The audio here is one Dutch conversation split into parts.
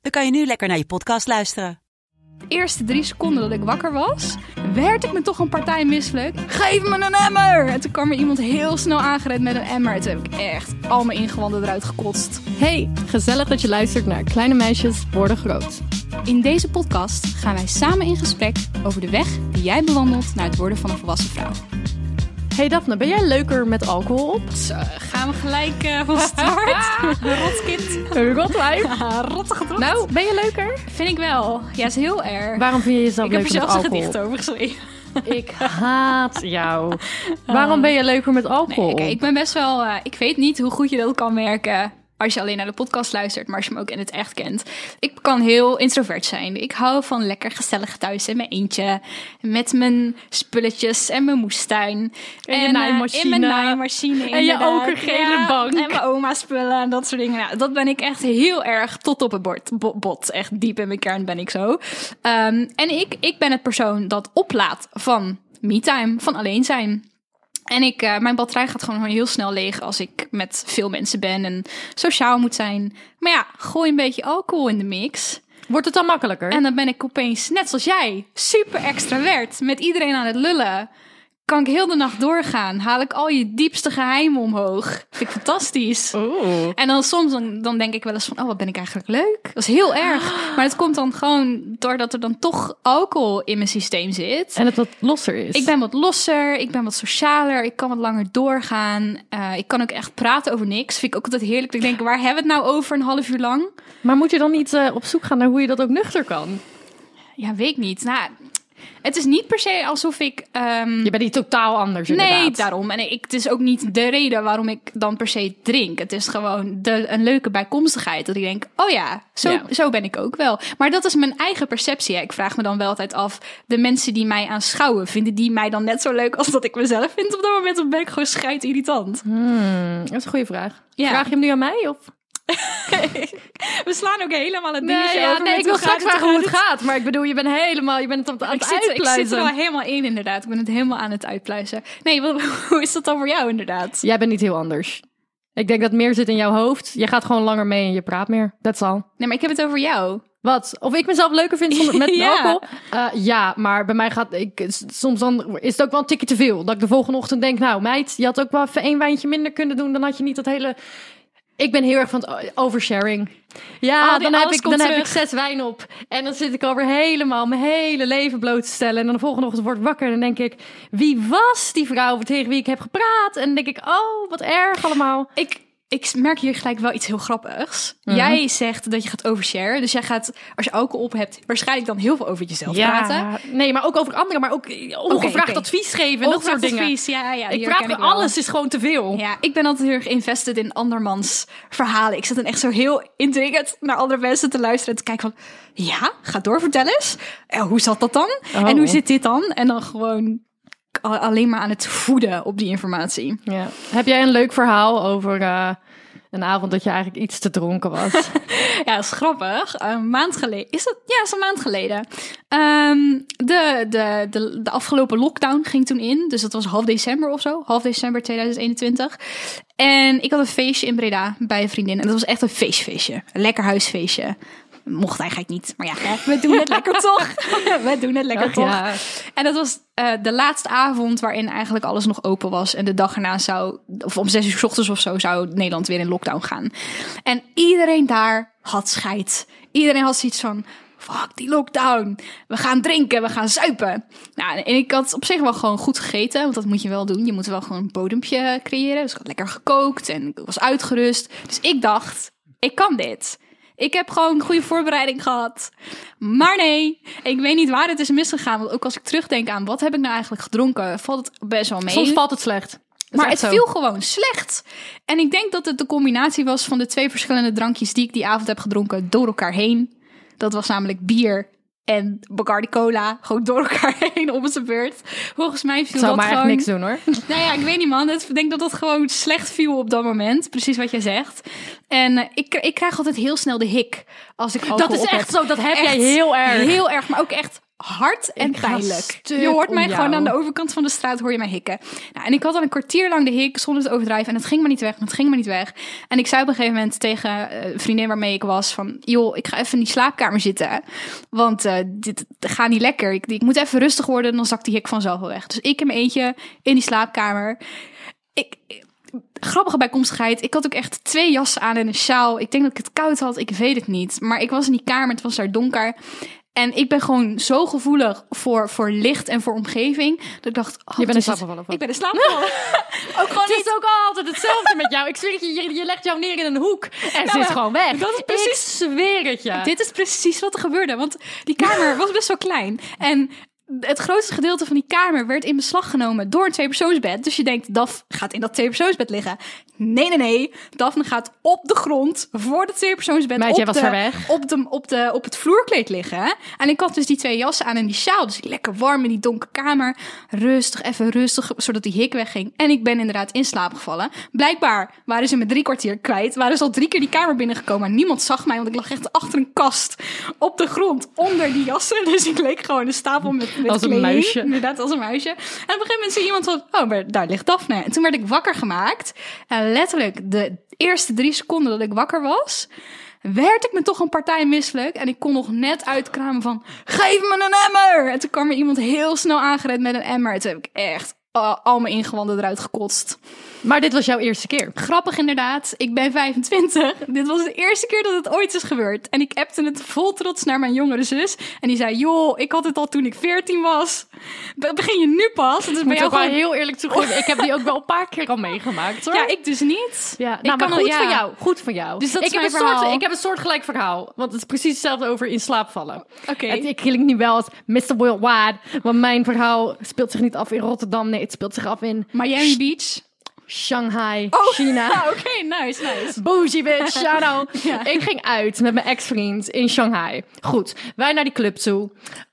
dan kan je nu lekker naar je podcast luisteren. De eerste drie seconden dat ik wakker was, werd ik me toch een partij misselijk. Geef me een emmer! En toen kwam er iemand heel snel aangerend met een emmer. En toen heb ik echt al mijn ingewanden eruit gekotst. Hey, gezellig dat je luistert naar Kleine Meisjes Worden Groot. In deze podcast gaan wij samen in gesprek over de weg die jij bewandelt naar het worden van een volwassen vrouw. Hey Daphne, ben jij leuker met alcohol op? Zo, gaan we gelijk uh, van start? Rotwijf. Rottige drot. Nou, ben je leuker? Vind ik wel. Ja, is heel erg. Waarom vind je jezelf ik heb er leuker zelfs een gedicht over geschreven. Ik haat jou. Waarom ben je leuker met alcohol? Nee, ik ben best wel... eh, ik weet niet hoe goed je dat kan merken als je alleen naar de podcast luistert, maar als je me ook in het echt kent. Ik kan heel introvert zijn. Ik hou van lekker gezellig thuis in mijn eentje. Met mijn spulletjes en mijn moestuin. En je eh, naaimachine. in mijn naaimachine, En je okergele bank. En mijn oma spullen en dat soort dingen. Nou, dat ben ik echt heel erg tot op het bord, bo- bot. Echt diep in mijn kern ben ik zo. Ehm, en ik, ik ben het persoon dat oplaat van me-time, van alleen zijn. En ik, eh, mijn batterij gaat gewoon heel snel leeg als ik met veel mensen ben en sociaal moet zijn. Maar ja, gooi een beetje alcohol in de mix. Wordt het dan makkelijker? En dan ben ik opeens, net zoals jij, super extravert. Met iedereen aan het lullen. Kan ik heel de nacht doorgaan. Haal ik al je diepste geheimen omhoog. Vind ik fantastisch. En dan soms dan, dan denk ik wel eens van, oh, wat ben ik eigenlijk leuk. Dat is heel erg. Maar het komt dan gewoon doordat er dan toch alcohol in mijn systeem zit. En het wat losser is. Ik ben wat losser, ik ben wat socialer, ik kan wat langer doorgaan. Eh, ik kan ook echt praten over niks. Vind ik ook altijd heerlijk. Ik denk, waar hebben we het nou over een half uur lang? Maar moet je dan niet eh, op zoek gaan naar hoe je dat ook nuchter kan? Ja, weet ik niet. Nou, het is niet per se alsof ik... ehm, Je bent niet totaal anders Nee, inderdaad. daarom. En ik, het is ook niet de reden waarom ik dan per se drink. Het is gewoon de, een leuke bijkomstigheid. Dat ik denk, oh ja zo, Ja. zo ben ik ook wel. Maar dat is mijn eigen perceptie. hè. Ik vraag me dan wel altijd af, de mensen die mij aanschouwen... vinden die mij dan net zo leuk als dat ik mezelf vind op dat moment? Of ben ik gewoon scheid irritant? Hmm, dat is een goede vraag. Ja. Vraag je hem nu aan mij? Of? We slaan ook helemaal het Nee, dingetje ja, over nee ik wil straks vragen hoe het gaat. Maar ik bedoel, je bent helemaal, je bent het aan Ik het zit, ik zit er al helemaal in, inderdaad. Ik ben het helemaal aan het uitpluizen. Nee, wat, hoe is dat dan voor jou, inderdaad? Jij bent niet heel anders. Ik denk dat meer zit in jouw hoofd. Je gaat gewoon langer mee en je praat meer. That's all. Nee, maar ik heb het over jou. Wat? Of ik mezelf leuker vind zonder, met Ja. alcohol? Eh, ja, maar bij mij gaat... Ik, soms dan is het ook wel een tikje te veel. Dat ik de volgende ochtend denk... Nou meid, je had ook wel even één wijntje minder kunnen doen. Dan had je niet dat hele... Ik ben heel erg van het oversharing. Ja, dan, heb ik, dan heb ik zes wijn op. En dan zit ik over helemaal mijn hele leven bloot te stellen. En dan de volgende ochtend word ik wakker. En dan denk ik... Wie was die vrouw tegen wie ik heb gepraat? En dan denk ik... Oh, wat erg allemaal. Ik, ik merk hier gelijk wel iets heel grappigs. Mhm. Jij zegt dat je gaat oversharen. Dus jij gaat, als je alcohol op hebt, waarschijnlijk dan heel veel over jezelf praten. nee, maar ook over anderen. Maar ook ongevraagd oké. advies geven en dat soort Ongevraagd dingen. advies, Ja, ja, Ik praat alles is gewoon te veel. Ja, ik ben altijd heel erg invested in andermans verhalen. Ik zit dan echt zo heel intrigued naar andere mensen te luisteren en te kijken van... Ja, ga door, vertel eens. Eh, hoe zat dat dan? Oh. En hoe zit dit dan? En dan gewoon alleen maar aan het voeden op die informatie. Ja. Heb jij een leuk verhaal over eh, een avond dat je eigenlijk iets te dronken was? Ja, dat is grappig. Een maand geleden. Is dat? Ja, is een maand geleden. Ehm, de, de, de, de afgelopen lockdown ging toen in. Dus dat was half december of zo. Half december 2021. En ik had een feestje in Breda bij een vriendin. En dat was echt een feestfeestje. Een lekker huisfeestje. Mocht eigenlijk niet. Maar ja, we doen het lekker toch. We doen het lekker Ach, toch. ja. En dat was eh, de laatste avond waarin eigenlijk alles nog open was. En de dag erna zou, of om zes uur 's ochtends of zo, zou Nederland weer in lockdown gaan. En iedereen daar had scheid. Iedereen had zoiets van, fuck die lockdown. We gaan drinken, we gaan zuipen. Nou, en ik had op zich wel gewoon goed gegeten, want dat moet je wel doen. Je moet wel gewoon een bodempje creëren. Dus ik had lekker gekookt en ik was uitgerust. Dus ik dacht, ik kan dit. Ik heb gewoon een goede voorbereiding gehad. Maar nee, ik weet niet waar het is misgegaan. Want ook als ik terugdenk aan wat heb ik nou eigenlijk gedronken, valt het best wel mee. Soms valt het slecht. Maar het zo. viel gewoon slecht. En ik denk dat het de combinatie was van de twee verschillende drankjes die ik die avond heb gedronken door elkaar heen. Dat was namelijk bier en Bacardi Cola. Gewoon door elkaar heen op zijn beurt. Volgens mij viel zou dat maar gewoon... niks doen hoor. Nou ja, ik weet niet man. Ik denk dat dat gewoon slecht viel op dat moment. Precies wat jij zegt. En eh, ik, ik krijg altijd heel snel de hik als ik alcohol Dat is op echt heb. zo, dat heb jij heel erg. Heel erg, maar ook echt hard en Ik pijnlijk. Je hoort mij gewoon aan de overkant van de straat hoor je mij hikken. Nou, en ik had al een kwartier lang de hik zonder het overdrijven. En het ging maar niet weg, en het ging maar niet weg. En ik zei op een gegeven moment tegen eh, een vriendin waarmee ik was van... joh, ik ga even in die slaapkamer zitten. Want eh, dit gaat niet lekker. Ik, ik moet even rustig worden, dan zakt die hik vanzelf wel weg. Dus ik in mijn eentje in die slaapkamer. Ik, grappige bijkomstigheid. Ik had ook echt twee jassen aan en een sjaal. Ik denk dat ik het koud had. Ik weet het niet. Maar ik was in die kamer. Het was daar donker. En ik ben gewoon zo gevoelig voor, voor licht en voor omgeving. Dat ik dacht... Oh, Je bent in slaap gevallen, Ik ben in slaap gevallen. ook gewoon Het niet... is ook altijd hetzelfde met jou. Ik zweer het je, je, je legt jou neer in een hoek en ze is maar gewoon weg. dat is precies- Ik zweer het je. Dit is precies wat er gebeurde. Want die kamer was best wel klein. En het grootste gedeelte van die kamer werd in beslag genomen door een tweepersoonsbed. Dus je denkt, Daf gaat in dat tweepersoonsbed liggen. Nee, nee, nee. Daphne gaat op de grond voor het tweepersoonsbed Meid, op, jij was de, ver weg. Op, de, op, de, op het vloerkleed liggen. En ik had dus die twee jassen aan en die sjaal. Dus lekker warm in die donkere kamer. Rustig, even rustig, zodat die hik wegging. En ik ben inderdaad in slaap gevallen. Blijkbaar waren ze me drie kwartier kwijt. Waren ze al drie keer die kamer binnengekomen. Maar niemand zag mij, want ik lag echt achter een kast op de grond onder die jassen. Dus ik leek gewoon een stapel met, met Als een kleding. muisje. Inderdaad, als een muisje. En op een gegeven moment zie iemand van, oh, maar daar ligt Daphne. En toen werd ik wakker gemaakt. En letterlijk de eerste drie seconden dat ik wakker was, werd ik me toch een partij misselijk. En ik kon nog net uitkramen van, geef me een emmer! En toen kwam er iemand heel snel aangerend met een emmer. En toen heb ik echt uh, al mijn ingewanden eruit gekotst. Maar dit was jouw eerste keer. Grappig inderdaad, ik ben 25. Dit was de eerste keer dat het ooit is gebeurd. En ik appte het vol trots naar mijn jongere zus. En die zei, joh, ik had het al toen ik 14 was. Be- Begin je nu pas? Dus Ik ben jou ook wel gewoon... heel eerlijk toegeven. Ik heb die ook wel een paar keer al meegemaakt hoor. Ja, ik dus niet. Ja, ik nou, maar kan goed ja. van jou. Goed van jou. Dus dat ik is heb mijn een soort, verhaal. Ik heb een soortgelijk verhaal. Want het is precies hetzelfde over in slaap vallen. Oké. Het- Ik klink niet wel als Mr. Worldwide. Want mijn verhaal speelt zich niet af in Rotterdam. Nee, het speelt zich af in Miami Beach. Shanghai, Oh, China. Oké, nice, nice. Bougie bitch. Ja. Ik ging uit met mijn ex-vriend in Shanghai. Goed, wij naar die club toe.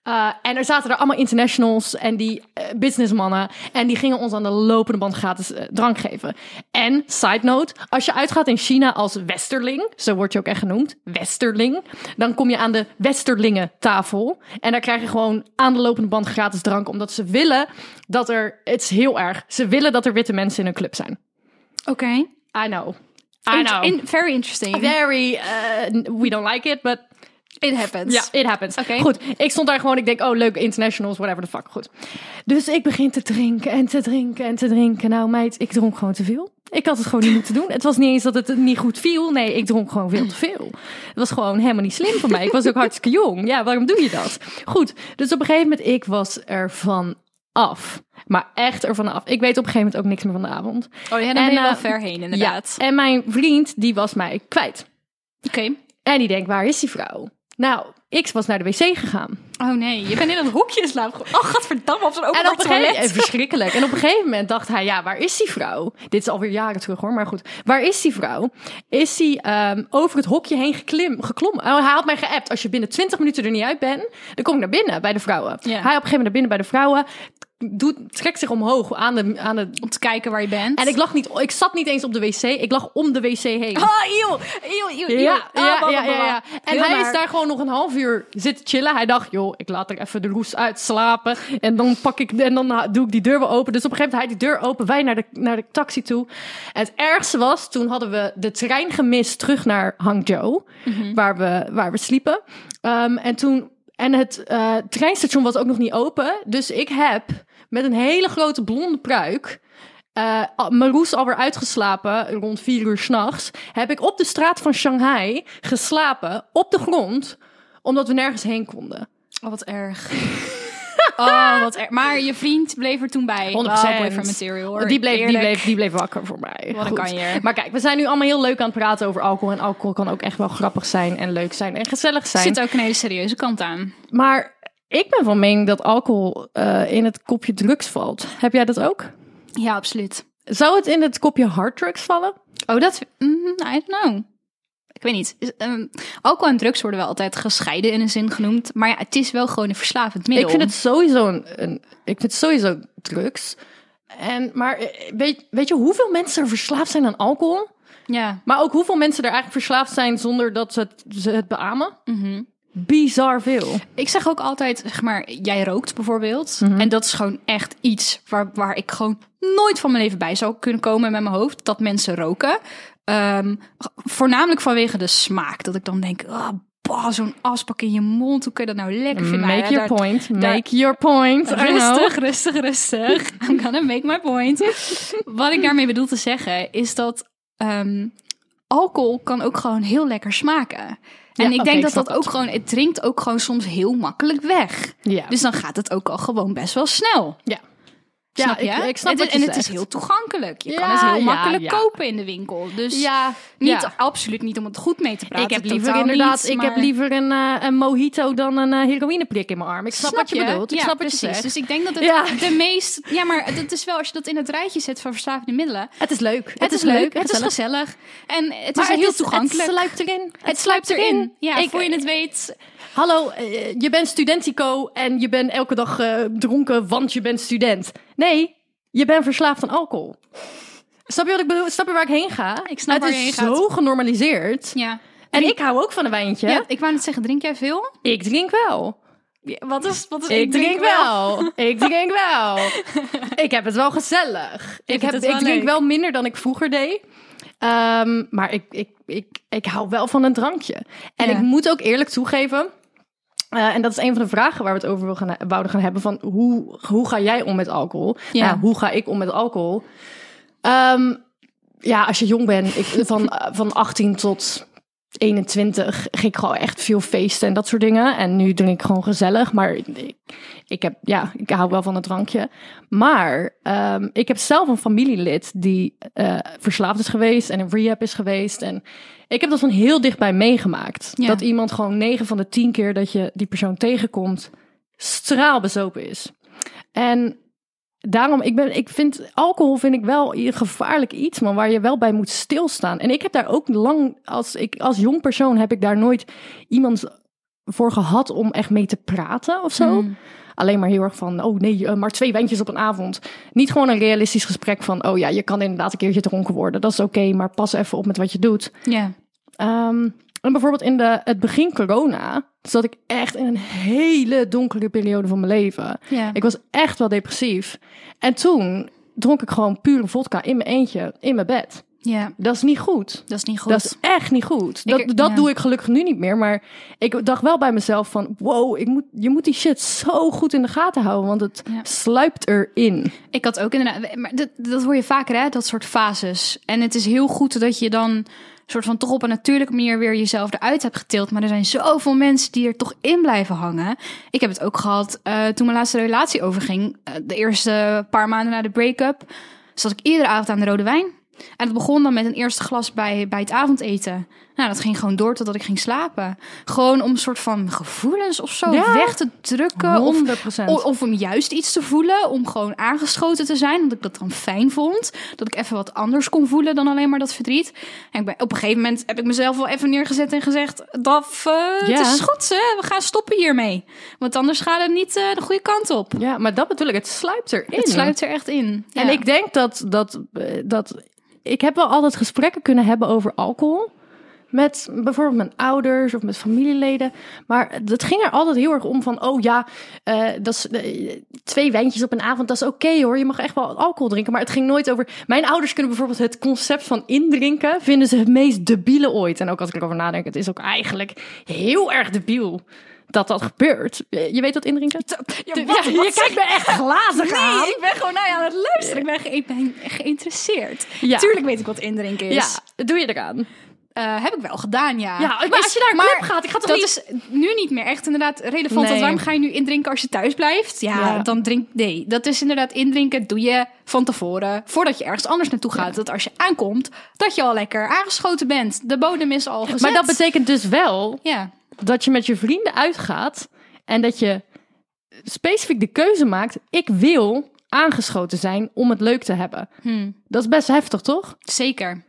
Uh, en er zaten er allemaal internationals en die uh, businessmannen. En die gingen ons aan de lopende band gratis uh, drank geven. En, side note, als je uitgaat in China als westerling, zo word je ook echt genoemd, westerling, dan kom je aan de westerlingen tafel. En daar krijg je gewoon aan de lopende band gratis drank, omdat ze willen dat er, het is heel erg, ze willen dat er witte mensen in een club zijn. Oké. I know. I know. in- very interesting. Very, uh, we don't like it, but It happens. ja, it happens. Oké. Goed, ik stond daar gewoon, ik denk, oh leuk, internationals, whatever the fuck, goed. Dus ik begin te drinken en te drinken en te drinken. Nou meid, ik dronk gewoon te veel. Ik had het gewoon niet moeten doen. Het was niet eens dat het niet goed viel. Nee, ik dronk gewoon veel te veel. Het was gewoon helemaal niet slim van mij. Ik was ook hartstikke jong. Ja, waarom doe je dat? Goed, dus op een gegeven moment, ik was er van af. Maar echt ervan af. Ik weet op een gegeven moment ook niks meer van de avond. Oh ja, dan ben je En, wel eh, ver heen, inderdaad. Ja, en mijn vriend, die was mij kwijt. Oké. En die denkt, waar is die vrouw? Nou, ik was naar de wc gegaan. Oh nee, je bent in een hoekje in slaap gevallen. Oh, gadverdamme, op zo'n En openbaar op een gegeven toilet. moment, verschrikkelijk. En op een gegeven moment dacht hij, ja, waar is die vrouw? Dit is alweer jaren terug hoor, maar goed. Waar is die vrouw? Is hij ehm, over het hokje heen geklim, geklommen? Oh, hij had mij geappt, als je binnen 20 minuten er niet uit bent, dan kom ik naar binnen bij de vrouwen. Ja. Hij op een gegeven moment naar binnen bij de vrouwen, doet, trekt zich omhoog aan de, aan de... Om te kijken waar je bent. En ik lag niet, ik zat niet eens op de wc, ik lag om de wc heen. Oh, eeuw, eeuw, eeuw, eeuw. Ja, Ah, ja, ja, ja, ja. En hij is daar gewoon nog een half uur zitten chillen. Hij dacht, joh, ik laat er even de roes uitslapen. En dan pak ik, en dan doe ik die deur wel open. Dus op een gegeven moment hij die deur open, wij naar de, naar de taxi toe. En het ergste was, toen hadden we de trein gemist terug naar Hangzhou. Waar, we, waar we sliepen. Ehm, en toen, en het eh, treinstation was ook nog niet open. Dus ik heb met een hele grote blonde pruik... Uh, Maroes alweer uitgeslapen, rond vier uur s'nachts, heb ik op de straat van Shanghai geslapen, op de grond, omdat we nergens heen konden. Oh, wat erg. Oh, wat erg. Maar je vriend bleef er toen bij. 100%. Wow, boyfriend material hoor. Die bleef, die, bleef, die bleef wakker voor mij. Wat een kanjer. Maar kijk, we zijn nu allemaal heel leuk aan het praten over alcohol. En alcohol kan ook echt wel grappig zijn en leuk zijn en gezellig Er zijn. zit ook een hele serieuze kant aan. Maar ik ben van mening dat alcohol uh, in het kopje drugs valt. Heb jij dat ook? Ja, absoluut. Zou het in het kopje harddrugs vallen? Oh, dat... Mm, I don't know. ik weet niet. Is, ehm, alcohol en drugs worden wel altijd gescheiden in een zin genoemd. Maar ja, het is wel gewoon een verslavend middel. Ik vind het sowieso een, een ik vind het sowieso drugs. En, maar eh, weet, weet je hoeveel mensen er verslaafd zijn aan alcohol? Ja. Maar ook hoeveel mensen er eigenlijk verslaafd zijn zonder dat ze het, ze het beamen? Bizar veel. Ik zeg ook altijd, zeg maar, jij rookt bijvoorbeeld. Mhm. En dat is gewoon echt iets waar, waar ik gewoon nooit van mijn leven bij zou kunnen komen met mijn hoofd. Dat mensen roken. Ehm, voornamelijk vanwege de smaak. Dat ik dan denk, ah, bah, zo'n aspak in je mond. Hoe kun je dat nou lekker vinden? Nou Make ja, your daar- point. daar- Make your point. Rustig, rustig, rustig. I'm gonna make my point. Wat ik daarmee bedoel te zeggen is dat ehm, alcohol kan ook gewoon heel lekker smaken. En Ja, ik denk dat dat ook het. gewoon, het drinkt ook gewoon soms heel makkelijk weg. Ja. Dus dan gaat het ook al gewoon best wel snel. ja. Snap Ja, je? ik, ik snap en, wat je en het is heel toegankelijk. Je Ja, kan het heel makkelijk ja. kopen in de winkel. Dus Ja, niet, absoluut niet om het goed mee te praten. Ik heb liever inderdaad, ik heb liever een, eh, een mojito dan een eh, heroïneprik in mijn arm. Ik snap, wat je, bedoelt. Ik ja, snap wat precies. je zegt. Dus ik denk dat het de meest... Ja, maar dat is wel als je dat in het rijtje zet van verslavende middelen. Het is leuk. Het, is leuk, het is gezellig. En het Maar is het heel is- toegankelijk. Het sluipt erin. Het sluipt erin. Ja, Ik- voor je het weet. Hallo, eh, je bent studentico en je bent elke dag eh, dronken, want je bent student. Nee, je bent verslaafd aan alcohol. Snap je wat ik bedoel? Snap je waar ik heen ga? Ik snap het waar is je heen zo gaat. genormaliseerd. Ja. En ik hou ook van een wijntje. ja, ik wou net zeggen, drink jij veel? Ik drink wel. Wat is, wat is Ik, drink wel. ik drink wel. ik heb het wel gezellig. Ik, vind heb, het ik drink leuk. wel minder dan ik vroeger deed. Ehm, maar ik, ik, ik, ik hou wel van een drankje. En Ja. ik moet ook eerlijk toegeven. eh, en dat is een van de vragen waar we het over wil gaan, wouden gaan hebben. Van hoe, hoe ga jij om met alcohol? Ja. Nou, hoe ga ik om met alcohol? Ehm, ja, als je jong bent, ik, van, eh, van 18 tot 21 ging ik gewoon echt veel feesten en dat soort dingen. En nu drink ik gewoon gezellig. Maar ik, ik, heb, ja, ik hou wel van een drankje. Maar ehm, ik heb zelf een familielid die eh, verslaafd is geweest en in rehab is geweest. En ik heb dat van heel dichtbij meegemaakt. Ja. Dat iemand gewoon 9 van de 10 keer dat je die persoon tegenkomt, straalbezopen is. En daarom, ik, ben, ik vind alcohol vind ik wel een gevaarlijk iets, man, waar je wel bij moet stilstaan. En ik heb daar ook lang, als, ik, als jong persoon heb ik daar nooit iemand voor gehad om echt mee te praten of zo. Mm. Alleen maar heel erg van, oh nee, eh, maar twee wijntjes op een avond. Niet gewoon een realistisch gesprek van, oh ja, je kan inderdaad een keertje dronken worden. Dat is oké, maar pas even op met wat je doet. Ja. Ehm, en bijvoorbeeld in de, het begin corona zat ik echt in een hele donkere periode van mijn leven. Ja. Ik was echt wel depressief. En toen dronk ik gewoon pure vodka in mijn eentje, in mijn bed. ja, Dat is niet goed. dat is niet goed. Dat is echt niet goed. Dat, Ik- dat ja. doe ik gelukkig nu niet meer. Maar ik dacht wel bij mezelf van... Wow, ik moet, je moet die shit zo goed in de gaten houden. Want het Ja. sluipt erin. Ik had ook inderdaad, maar dat, dat hoor je vaker, hè, dat soort fases. En het is heel goed dat je dan soort van toch op een natuurlijke manier weer jezelf eruit hebt getild. Maar er zijn zoveel mensen die er toch in blijven hangen. Ik heb het ook gehad eh, toen mijn laatste relatie overging. Eh, de eerste paar maanden na de break-up zat ik iedere avond aan de rode wijn. En het begon dan met een eerste glas bij, bij het avondeten. Nou, dat ging gewoon door totdat ik ging slapen. Gewoon om een soort van gevoelens of zo Ja. weg te drukken. Of 100%. O- Of om juist iets te voelen, om gewoon aangeschoten te zijn, omdat ik dat dan fijn vond. Dat ik even wat anders kon voelen dan alleen maar dat verdriet. En ik ben, op een gegeven moment heb ik mezelf wel even neergezet en gezegd: Daf, eh, Ja. het is goed, hè? we gaan stoppen hiermee. Want anders gaat het niet eh, de goede kant op. Ja, maar dat bedoel ik. Het sluipt erin. Het sluit er echt in. Ja. En ik denk dat, dat, eh, dat... Ik heb wel altijd gesprekken kunnen hebben over alcohol. Met bijvoorbeeld mijn ouders of met familieleden. Maar het ging er altijd heel erg om van... Oh ja, eh, dat is, eh, twee wijntjes op een avond, dat is oké hoor. Je mag echt wel alcohol drinken. Maar het ging nooit over... Mijn ouders kunnen bijvoorbeeld het concept van indrinken... vinden ze het meest debiele ooit. En ook als ik erover nadenk, het is ook eigenlijk heel erg debiel... Dat dat gebeurt. Je je weet wat indrinken? Ja, Ja, wat- je kijkt me echt glazig aan. Nee, ik ben gewoon naar je aan het luisteren. Ik ben, ge- ik ben geïnteresseerd. Ja. Tuurlijk weet ik wat indrinken is. Ja, doe je eraan? Eh, heb ik wel gedaan, ja. Ja, maar als je naar een club gaat, ik ga toch dat niet- is nu niet meer echt inderdaad relevant. Nee. Want waarom ga je nu indrinken als je thuis blijft? Ja, Ja. dan drink... Nee, dat is inderdaad indrinken doe je van tevoren. Voordat je ergens anders naartoe gaat. Dat als je aankomt, dat je al lekker aangeschoten bent. De bodem is al gezet. Maar dat betekent dus wel Ja, dat je met je vrienden uitgaat en dat je specifiek de keuze maakt: ik wil aangeschoten zijn om het leuk te hebben. Hm. Dat is best heftig, toch? zeker.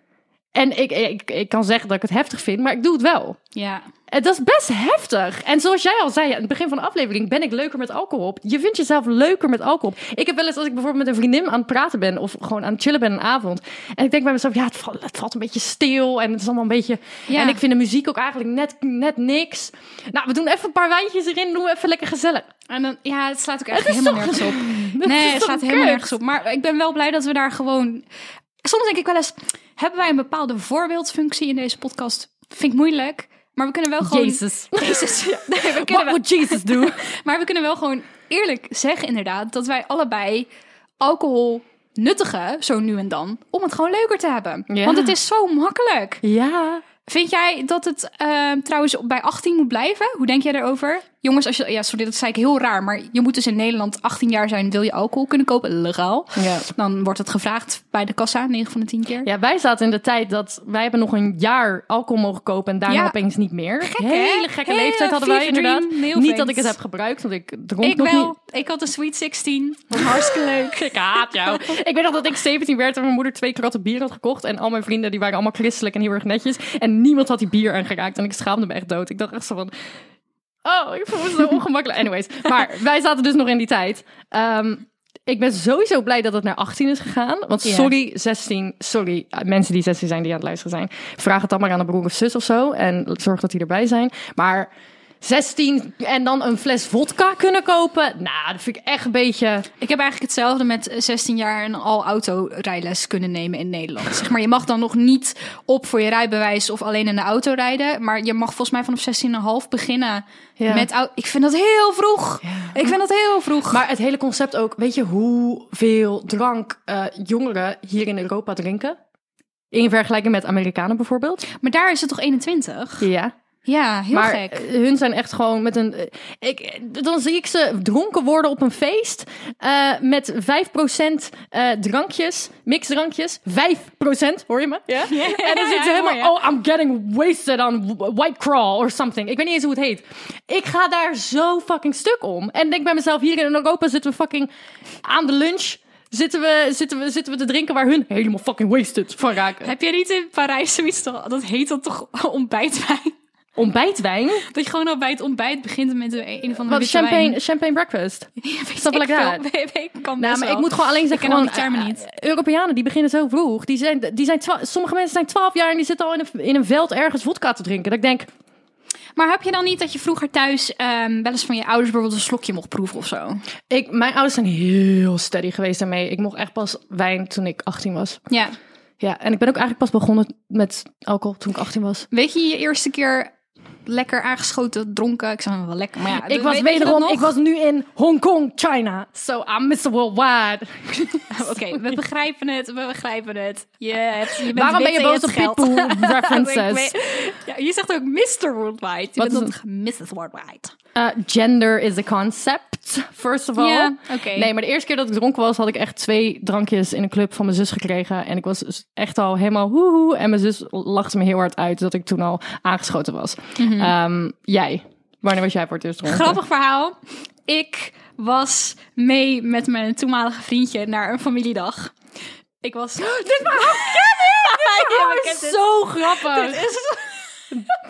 En ik, ik, ik kan zeggen dat ik het heftig vind, maar ik doe het wel. Ja. En dat is best heftig. En zoals jij al zei aan het begin van de aflevering, ben ik leuker met alcohol op. Je vindt jezelf leuker met alcohol. Ik heb wel eens als ik bijvoorbeeld met een vriendin aan het praten ben of gewoon aan het chillen ben een avond. En ik denk bij mezelf, ja, het valt, het valt een beetje stil en het is allemaal een beetje. Ja. En ik vind de muziek ook eigenlijk net, net niks. Nou, we doen even een paar wijntjes erin, doen we even lekker gezellig. En dan, ja, het slaat ook echt helemaal nergens op. Nee, het slaat helemaal nergens op. Maar ik ben wel blij dat we daar gewoon... Soms denk ik wel eens, hebben wij een bepaalde voorbeeldfunctie in deze podcast? Vind ik moeilijk. Maar we kunnen wel gewoon... Jezus. Jezus. Ja, nee, we Wat kunnen wel, moet Jesus doen? maar we kunnen wel gewoon eerlijk zeggen inderdaad... dat wij allebei alcohol nuttigen, zo nu en dan... om het gewoon leuker te hebben. Ja. Want het is zo makkelijk. Ja. Vind jij dat het eh, trouwens bij 18 moet blijven? Hoe denk jij daarover? Jongens, als je, ja, sorry, dat zei ik heel raar, maar je moet dus in Nederland 18 jaar zijn, wil je alcohol kunnen kopen, legaal. Ja. Dan wordt het gevraagd bij de kassa, 9 van de 10 keer. Ja, wij zaten in de tijd dat wij hebben nog een jaar alcohol mogen kopen en daarna Ja. opeens niet meer. Gek, hè? Hele gekke Hele leeftijd hadden wij inderdaad. dream, niet dat ik het heb gebruikt, want ik dronk ik nog wel. niet. Ik had een Sweet 16. Was hartstikke leuk. Ik haat jou. ik weet nog dat ik 17 werd en mijn moeder twee kratten bier had gekocht. En al mijn vrienden die waren allemaal christelijk en heel erg netjes. En niemand had die bier aangeraakt. En ik schaamde me echt dood. Ik dacht echt zo van... Oh, ik voel me zo ongemakkelijk. Anyways. Maar wij zaten dus nog in die tijd. Ehm, ik ben sowieso blij dat het naar 18 is gegaan. Want sorry, 16, sorry, mensen die 16 zijn die aan het luisteren zijn. Vraag het dan maar aan een broer of zus of zo. En zorg dat die erbij zijn. Maar 16 en dan een fles vodka kunnen kopen. Nou, dat vind ik echt een beetje... Ik heb eigenlijk hetzelfde met 16 jaar een al autorijles kunnen nemen in Nederland. Zeg maar, je mag dan nog niet op voor je rijbewijs of alleen in de auto rijden. Maar je mag volgens mij vanaf 16,5 beginnen Ja. met auto. Ik vind dat heel vroeg. Ik vind dat heel vroeg. Maar het hele concept ook, weet je hoeveel drank eh, jongeren hier in Europa drinken? In vergelijking met Amerikanen bijvoorbeeld. Maar daar is het toch 21? Ja. Ja, heel maar gek. eh, hun zijn echt gewoon met een. eh, Ik, dan zie ik ze dronken worden op een feest. eh, met 5% eh drankjes, mixdrankjes. 5%, hoor je me? Ja. en dan zitten ze helemaal. Oh, I'm getting wasted on White Crawl or something. Ik weet niet eens hoe het heet. Ik ga daar zo fucking stuk om. En denk bij mezelf, hier in Europa zitten we fucking aan de lunch. Zitten we, zitten, we, zitten we te drinken waar hun helemaal fucking wasted van raken. Heb je niet in Parijs zoiets? Dat heet dan toch ontbijtwijn? Ontbijtwijn? Dat je gewoon al bij het ontbijt begint met een, een of andere Wat witte champagne, wijn. champagne breakfast. Ja, Something ik like that. Weet- kan Nou, maar wel. ik moet gewoon alleen zeggen, ken gewoon, die termen eh, niet. Europeanen die beginnen zo vroeg. Die zijn, die zijn sommige mensen zijn 12 jaar en die zitten al in een, in een veld ergens vodka te drinken. Dat ik denk, Maar heb je dan niet dat je vroeger thuis ehm, wel eens van je ouders bijvoorbeeld een slokje mocht proeven of zo? ik, mijn ouders zijn heel steady geweest daarmee. Ik mocht echt pas wijn toen ik 18 was. Ja. Ja, en ik ben ook eigenlijk pas begonnen met alcohol toen ik 18 was. Weet je je eerste keer lekker aangeschoten, dronken? Ik zei wel lekker, maar ja. Ik was wederom, ik was nu in Hongkong, China. So I'm Mr. Worldwide. Oké, we begrijpen het, we begrijpen het. Je, hebt, je bent Waarom ben je boos op. Pitbull references? Ja, je zegt ook Mr. Worldwide. Je Wat bent is toch Mrs. Worldwide. Uh, gender is a concept, first of all. Ja. Nee, maar de eerste keer dat ik dronken was, had ik echt twee drankjes in een club van mijn zus gekregen. En ik was dus echt al helemaal woehoe. En mijn zus lachte me heel hard uit dat ik toen al aangeschoten was. Ehm, jij, wanneer was jij voor het eerst dronken? Grappig verhaal. Ik was mee met mijn toenmalige vriendje naar een familiedag. Ik was... Dit verhaal ken ik! Ja, ik ken dit. Zo grappig. Dit is...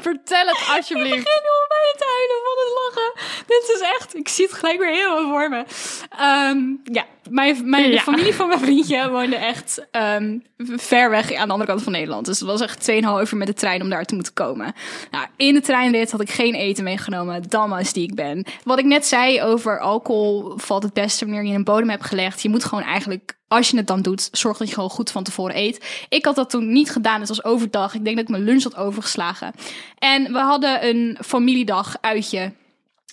Vertel het Ik alsjeblieft. begin nu al bijna te huilen van het lachen. Dit is echt... Ik zie het gelijk weer helemaal voor me. Ehm, ja, mijn, mijn, Ja. familie van mijn vriendje woonde echt ehm, ver weg aan de andere kant van Nederland. Dus het was echt 2,5 uur met de trein om daar te moeten komen. Nou, in de treinrit had ik geen eten meegenomen. Dammas die ik ben. Wat ik net zei over alcohol valt het beste wanneer je een bodem hebt gelegd. Je moet gewoon eigenlijk als je het dan doet, zorg dat je gewoon goed van tevoren eet. Ik had dat toen niet gedaan. Het was overdag. Ik denk dat ik mijn lunch had overgeslagen. En we hadden een familiedag uitje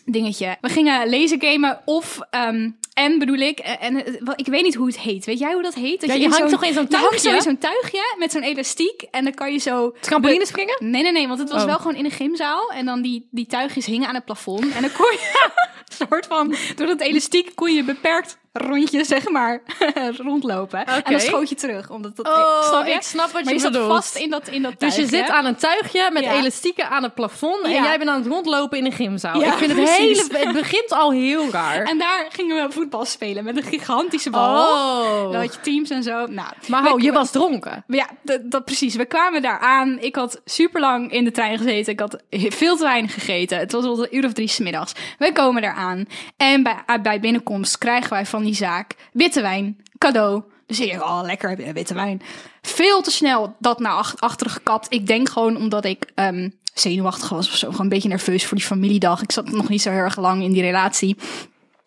dingetje. We gingen laser gamen of ehm en bedoel ik, en en, eh, ik weet niet hoe het heet. Weet jij hoe dat heet? Dat Ja, je hangt toch in zo'n zo tuigje? in zo'n tuigje met zo'n elastiek en dan kan je zo Trampoline springen? Nee, nee, nee, want het was Oh. wel gewoon in een gymzaal. En dan die, die tuigjes hingen aan het plafond. En dan kon je soort van, door dat elastiek kon je beperkt rondje, zeg maar, rondlopen. En dan schoot je terug. Omdat dat, Oh, snap je? ik snap wat maar je je bedoelt. vast in dat, in dat Dus je zit aan een tuigje met Ja. elastieken aan het plafond en jij bent aan het rondlopen in een gymzaal. Ja, ik vind het hele, het begint al heel raar. En daar gingen we voetbal spelen met een gigantische bal. Oh. Dan had je teams en zo. Nou, Maar ho, je was dronken. Ja, dat, precies. We kwamen daar aan. Ik had super lang in de trein gezeten. Ik had veel te weinig gegeten. Het was al een uur of drie 's middags. We komen daar aan. En bij, bij binnenkomst krijgen wij van die zaak witte wijn, cadeau. Dus ik denk, oh lekker, je witte wijn. Veel te snel dat naar achteren gekapt. Ik denk gewoon omdat ik ehm, zenuwachtig was of zo. Gewoon een beetje nerveus voor die familiedag. Ik zat nog niet zo heel erg lang in die relatie.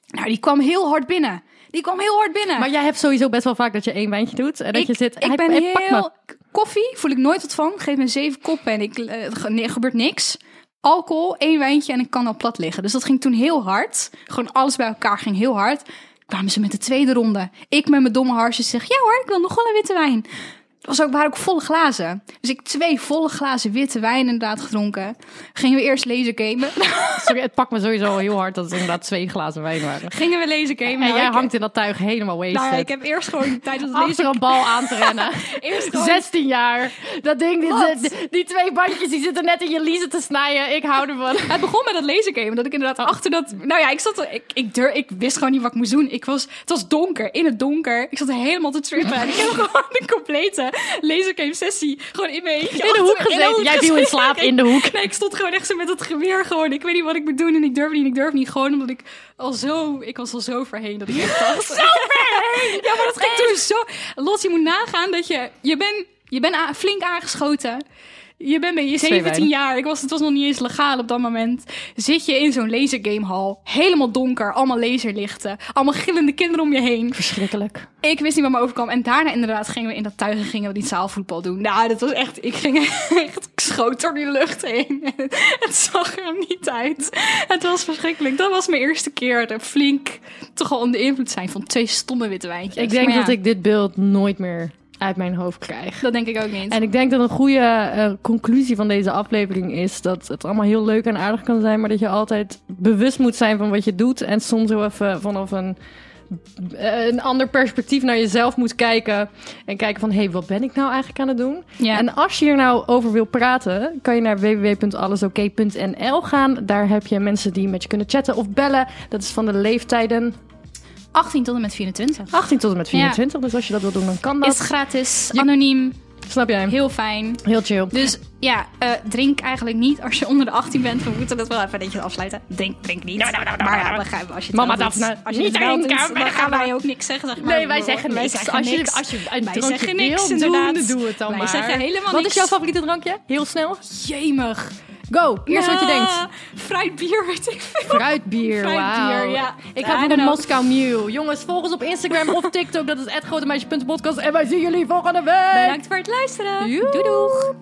Nou, die kwam heel hard binnen. Die kwam heel hard binnen. Maar jij hebt sowieso best wel vaak dat je één wijntje doet. En dat je zit, Ik hij- ben hij heel... Koffie voel ik nooit wat van. Geef me zeven koppen en ik, eh, gebeurt niks. Alcohol, één wijntje en ik kan al plat liggen. Dus dat ging toen heel hard. Gewoon alles bij elkaar ging heel hard. Kwamen ze met de tweede ronde. Ik met mijn domme harsjes zeg, ja hoor, ik wil nog wel een witte wijn. Het was ook, waren ook volle glazen. Dus ik twee volle glazen witte wijn inderdaad gedronken. Gingen we eerst laser gamen. Sorry, het pakt me sowieso heel hard dat het inderdaad twee glazen wijn waren. Gingen we laser gamen. En Nou, jij hangt in dat tuig helemaal wasted. Nou, ik heb eerst gewoon tijdens het laser... een bal aan te rennen. Eerst gewoon 16 jaar. Dat ding, die, die twee bandjes, die zitten net in je liezen te snijden. Ik hou ervan. Het begon met dat lasergame. Dat ik inderdaad achter dat. Nou ja, ik zat. Ik, ik, dur, ik wist gewoon niet wat ik moest doen. Ik was, het was donker, in het donker. Ik zat helemaal te trippen. En ik heb gewoon de complete lasergame sessie. Gewoon in mijn eentje. In de hoek gezeten. Jij viel in slaap in de hoek. Nee, ik stond gewoon echt zo met het geweer. Gewoon. Ik weet niet wat ik moet doen. En ik durf niet. Ik durf niet. Gewoon omdat ik al zo. Ik was al zo verheen dat ik echt dacht. zo verheen! Ja, maar dat ging toen zo. Los, je moet nagaan dat je. Je bent je bent flink aangeschoten. Je bent bij je Twee 17 wijnen. jaar. Ik was, het was nog niet eens legaal op dat moment. Zit je in zo'n lasergamehal. Helemaal donker. Allemaal laserlichten. Allemaal gillende kinderen om je heen. Verschrikkelijk. Ik wist niet wat me overkwam. En daarna inderdaad gingen we in dat tuig en gingen we die zaalvoetbal doen. Nou, dat was echt... Ik ging echt... Ik schoot door die lucht heen. Het zag er niet uit. Het was verschrikkelijk. Dat was mijn eerste keer. Dat flink toch al onder invloed zijn van twee stomme witte wijntjes. Ik denk ja, dat ik dit beeld nooit meer uit mijn hoofd krijg. Dat denk ik ook niet. En ik denk dat een goede eh, conclusie van deze aflevering is dat het allemaal heel leuk en aardig kan zijn, maar dat je altijd bewust moet zijn van wat je doet en soms heel even vanaf een, eh, een ander perspectief naar jezelf moet kijken en kijken van hé, hey, wat ben ik nou eigenlijk aan het doen? Ja. En als je hier nou over wil praten, kan je naar www.allesoké.nl gaan. Daar heb je mensen die met je kunnen chatten of bellen. Dat is van de leeftijden 18 tot en met 24. 18 tot en met 24. Dus als je dat wil doen, dan kan dat. Is gratis, Je- anoniem, Snap jij? heel fijn. Heel chill. Dus ja, eh, drink eigenlijk niet als je onder de 18 bent. We moeten dat wel even netjes afsluiten. Drink, drink niet. Maar ja, als je het Mama Daphne, als je niet wij dan gaan wij ook niks zeggen. Zeg maar. Nee, wij zeggen Wij niks. zeggen als, niks. Je, als je een Wij drankje zeggen niks, wil doen, doe het dan Wij maar. zeggen helemaal Wat niks. is jouw favoriete drankje? Heel snel. Jemig. Go, eerst wat je denkt. Fruitbier, weet ik veel. Fruitbier, Fruitbier, ja. Ik ga voor know. Moskou Mule. Jongens, volg ons op Instagram of TikTok. Dat is @grotemeisje.podcast. En wij zien jullie volgende week. Bedankt voor het luisteren. Doei doeg.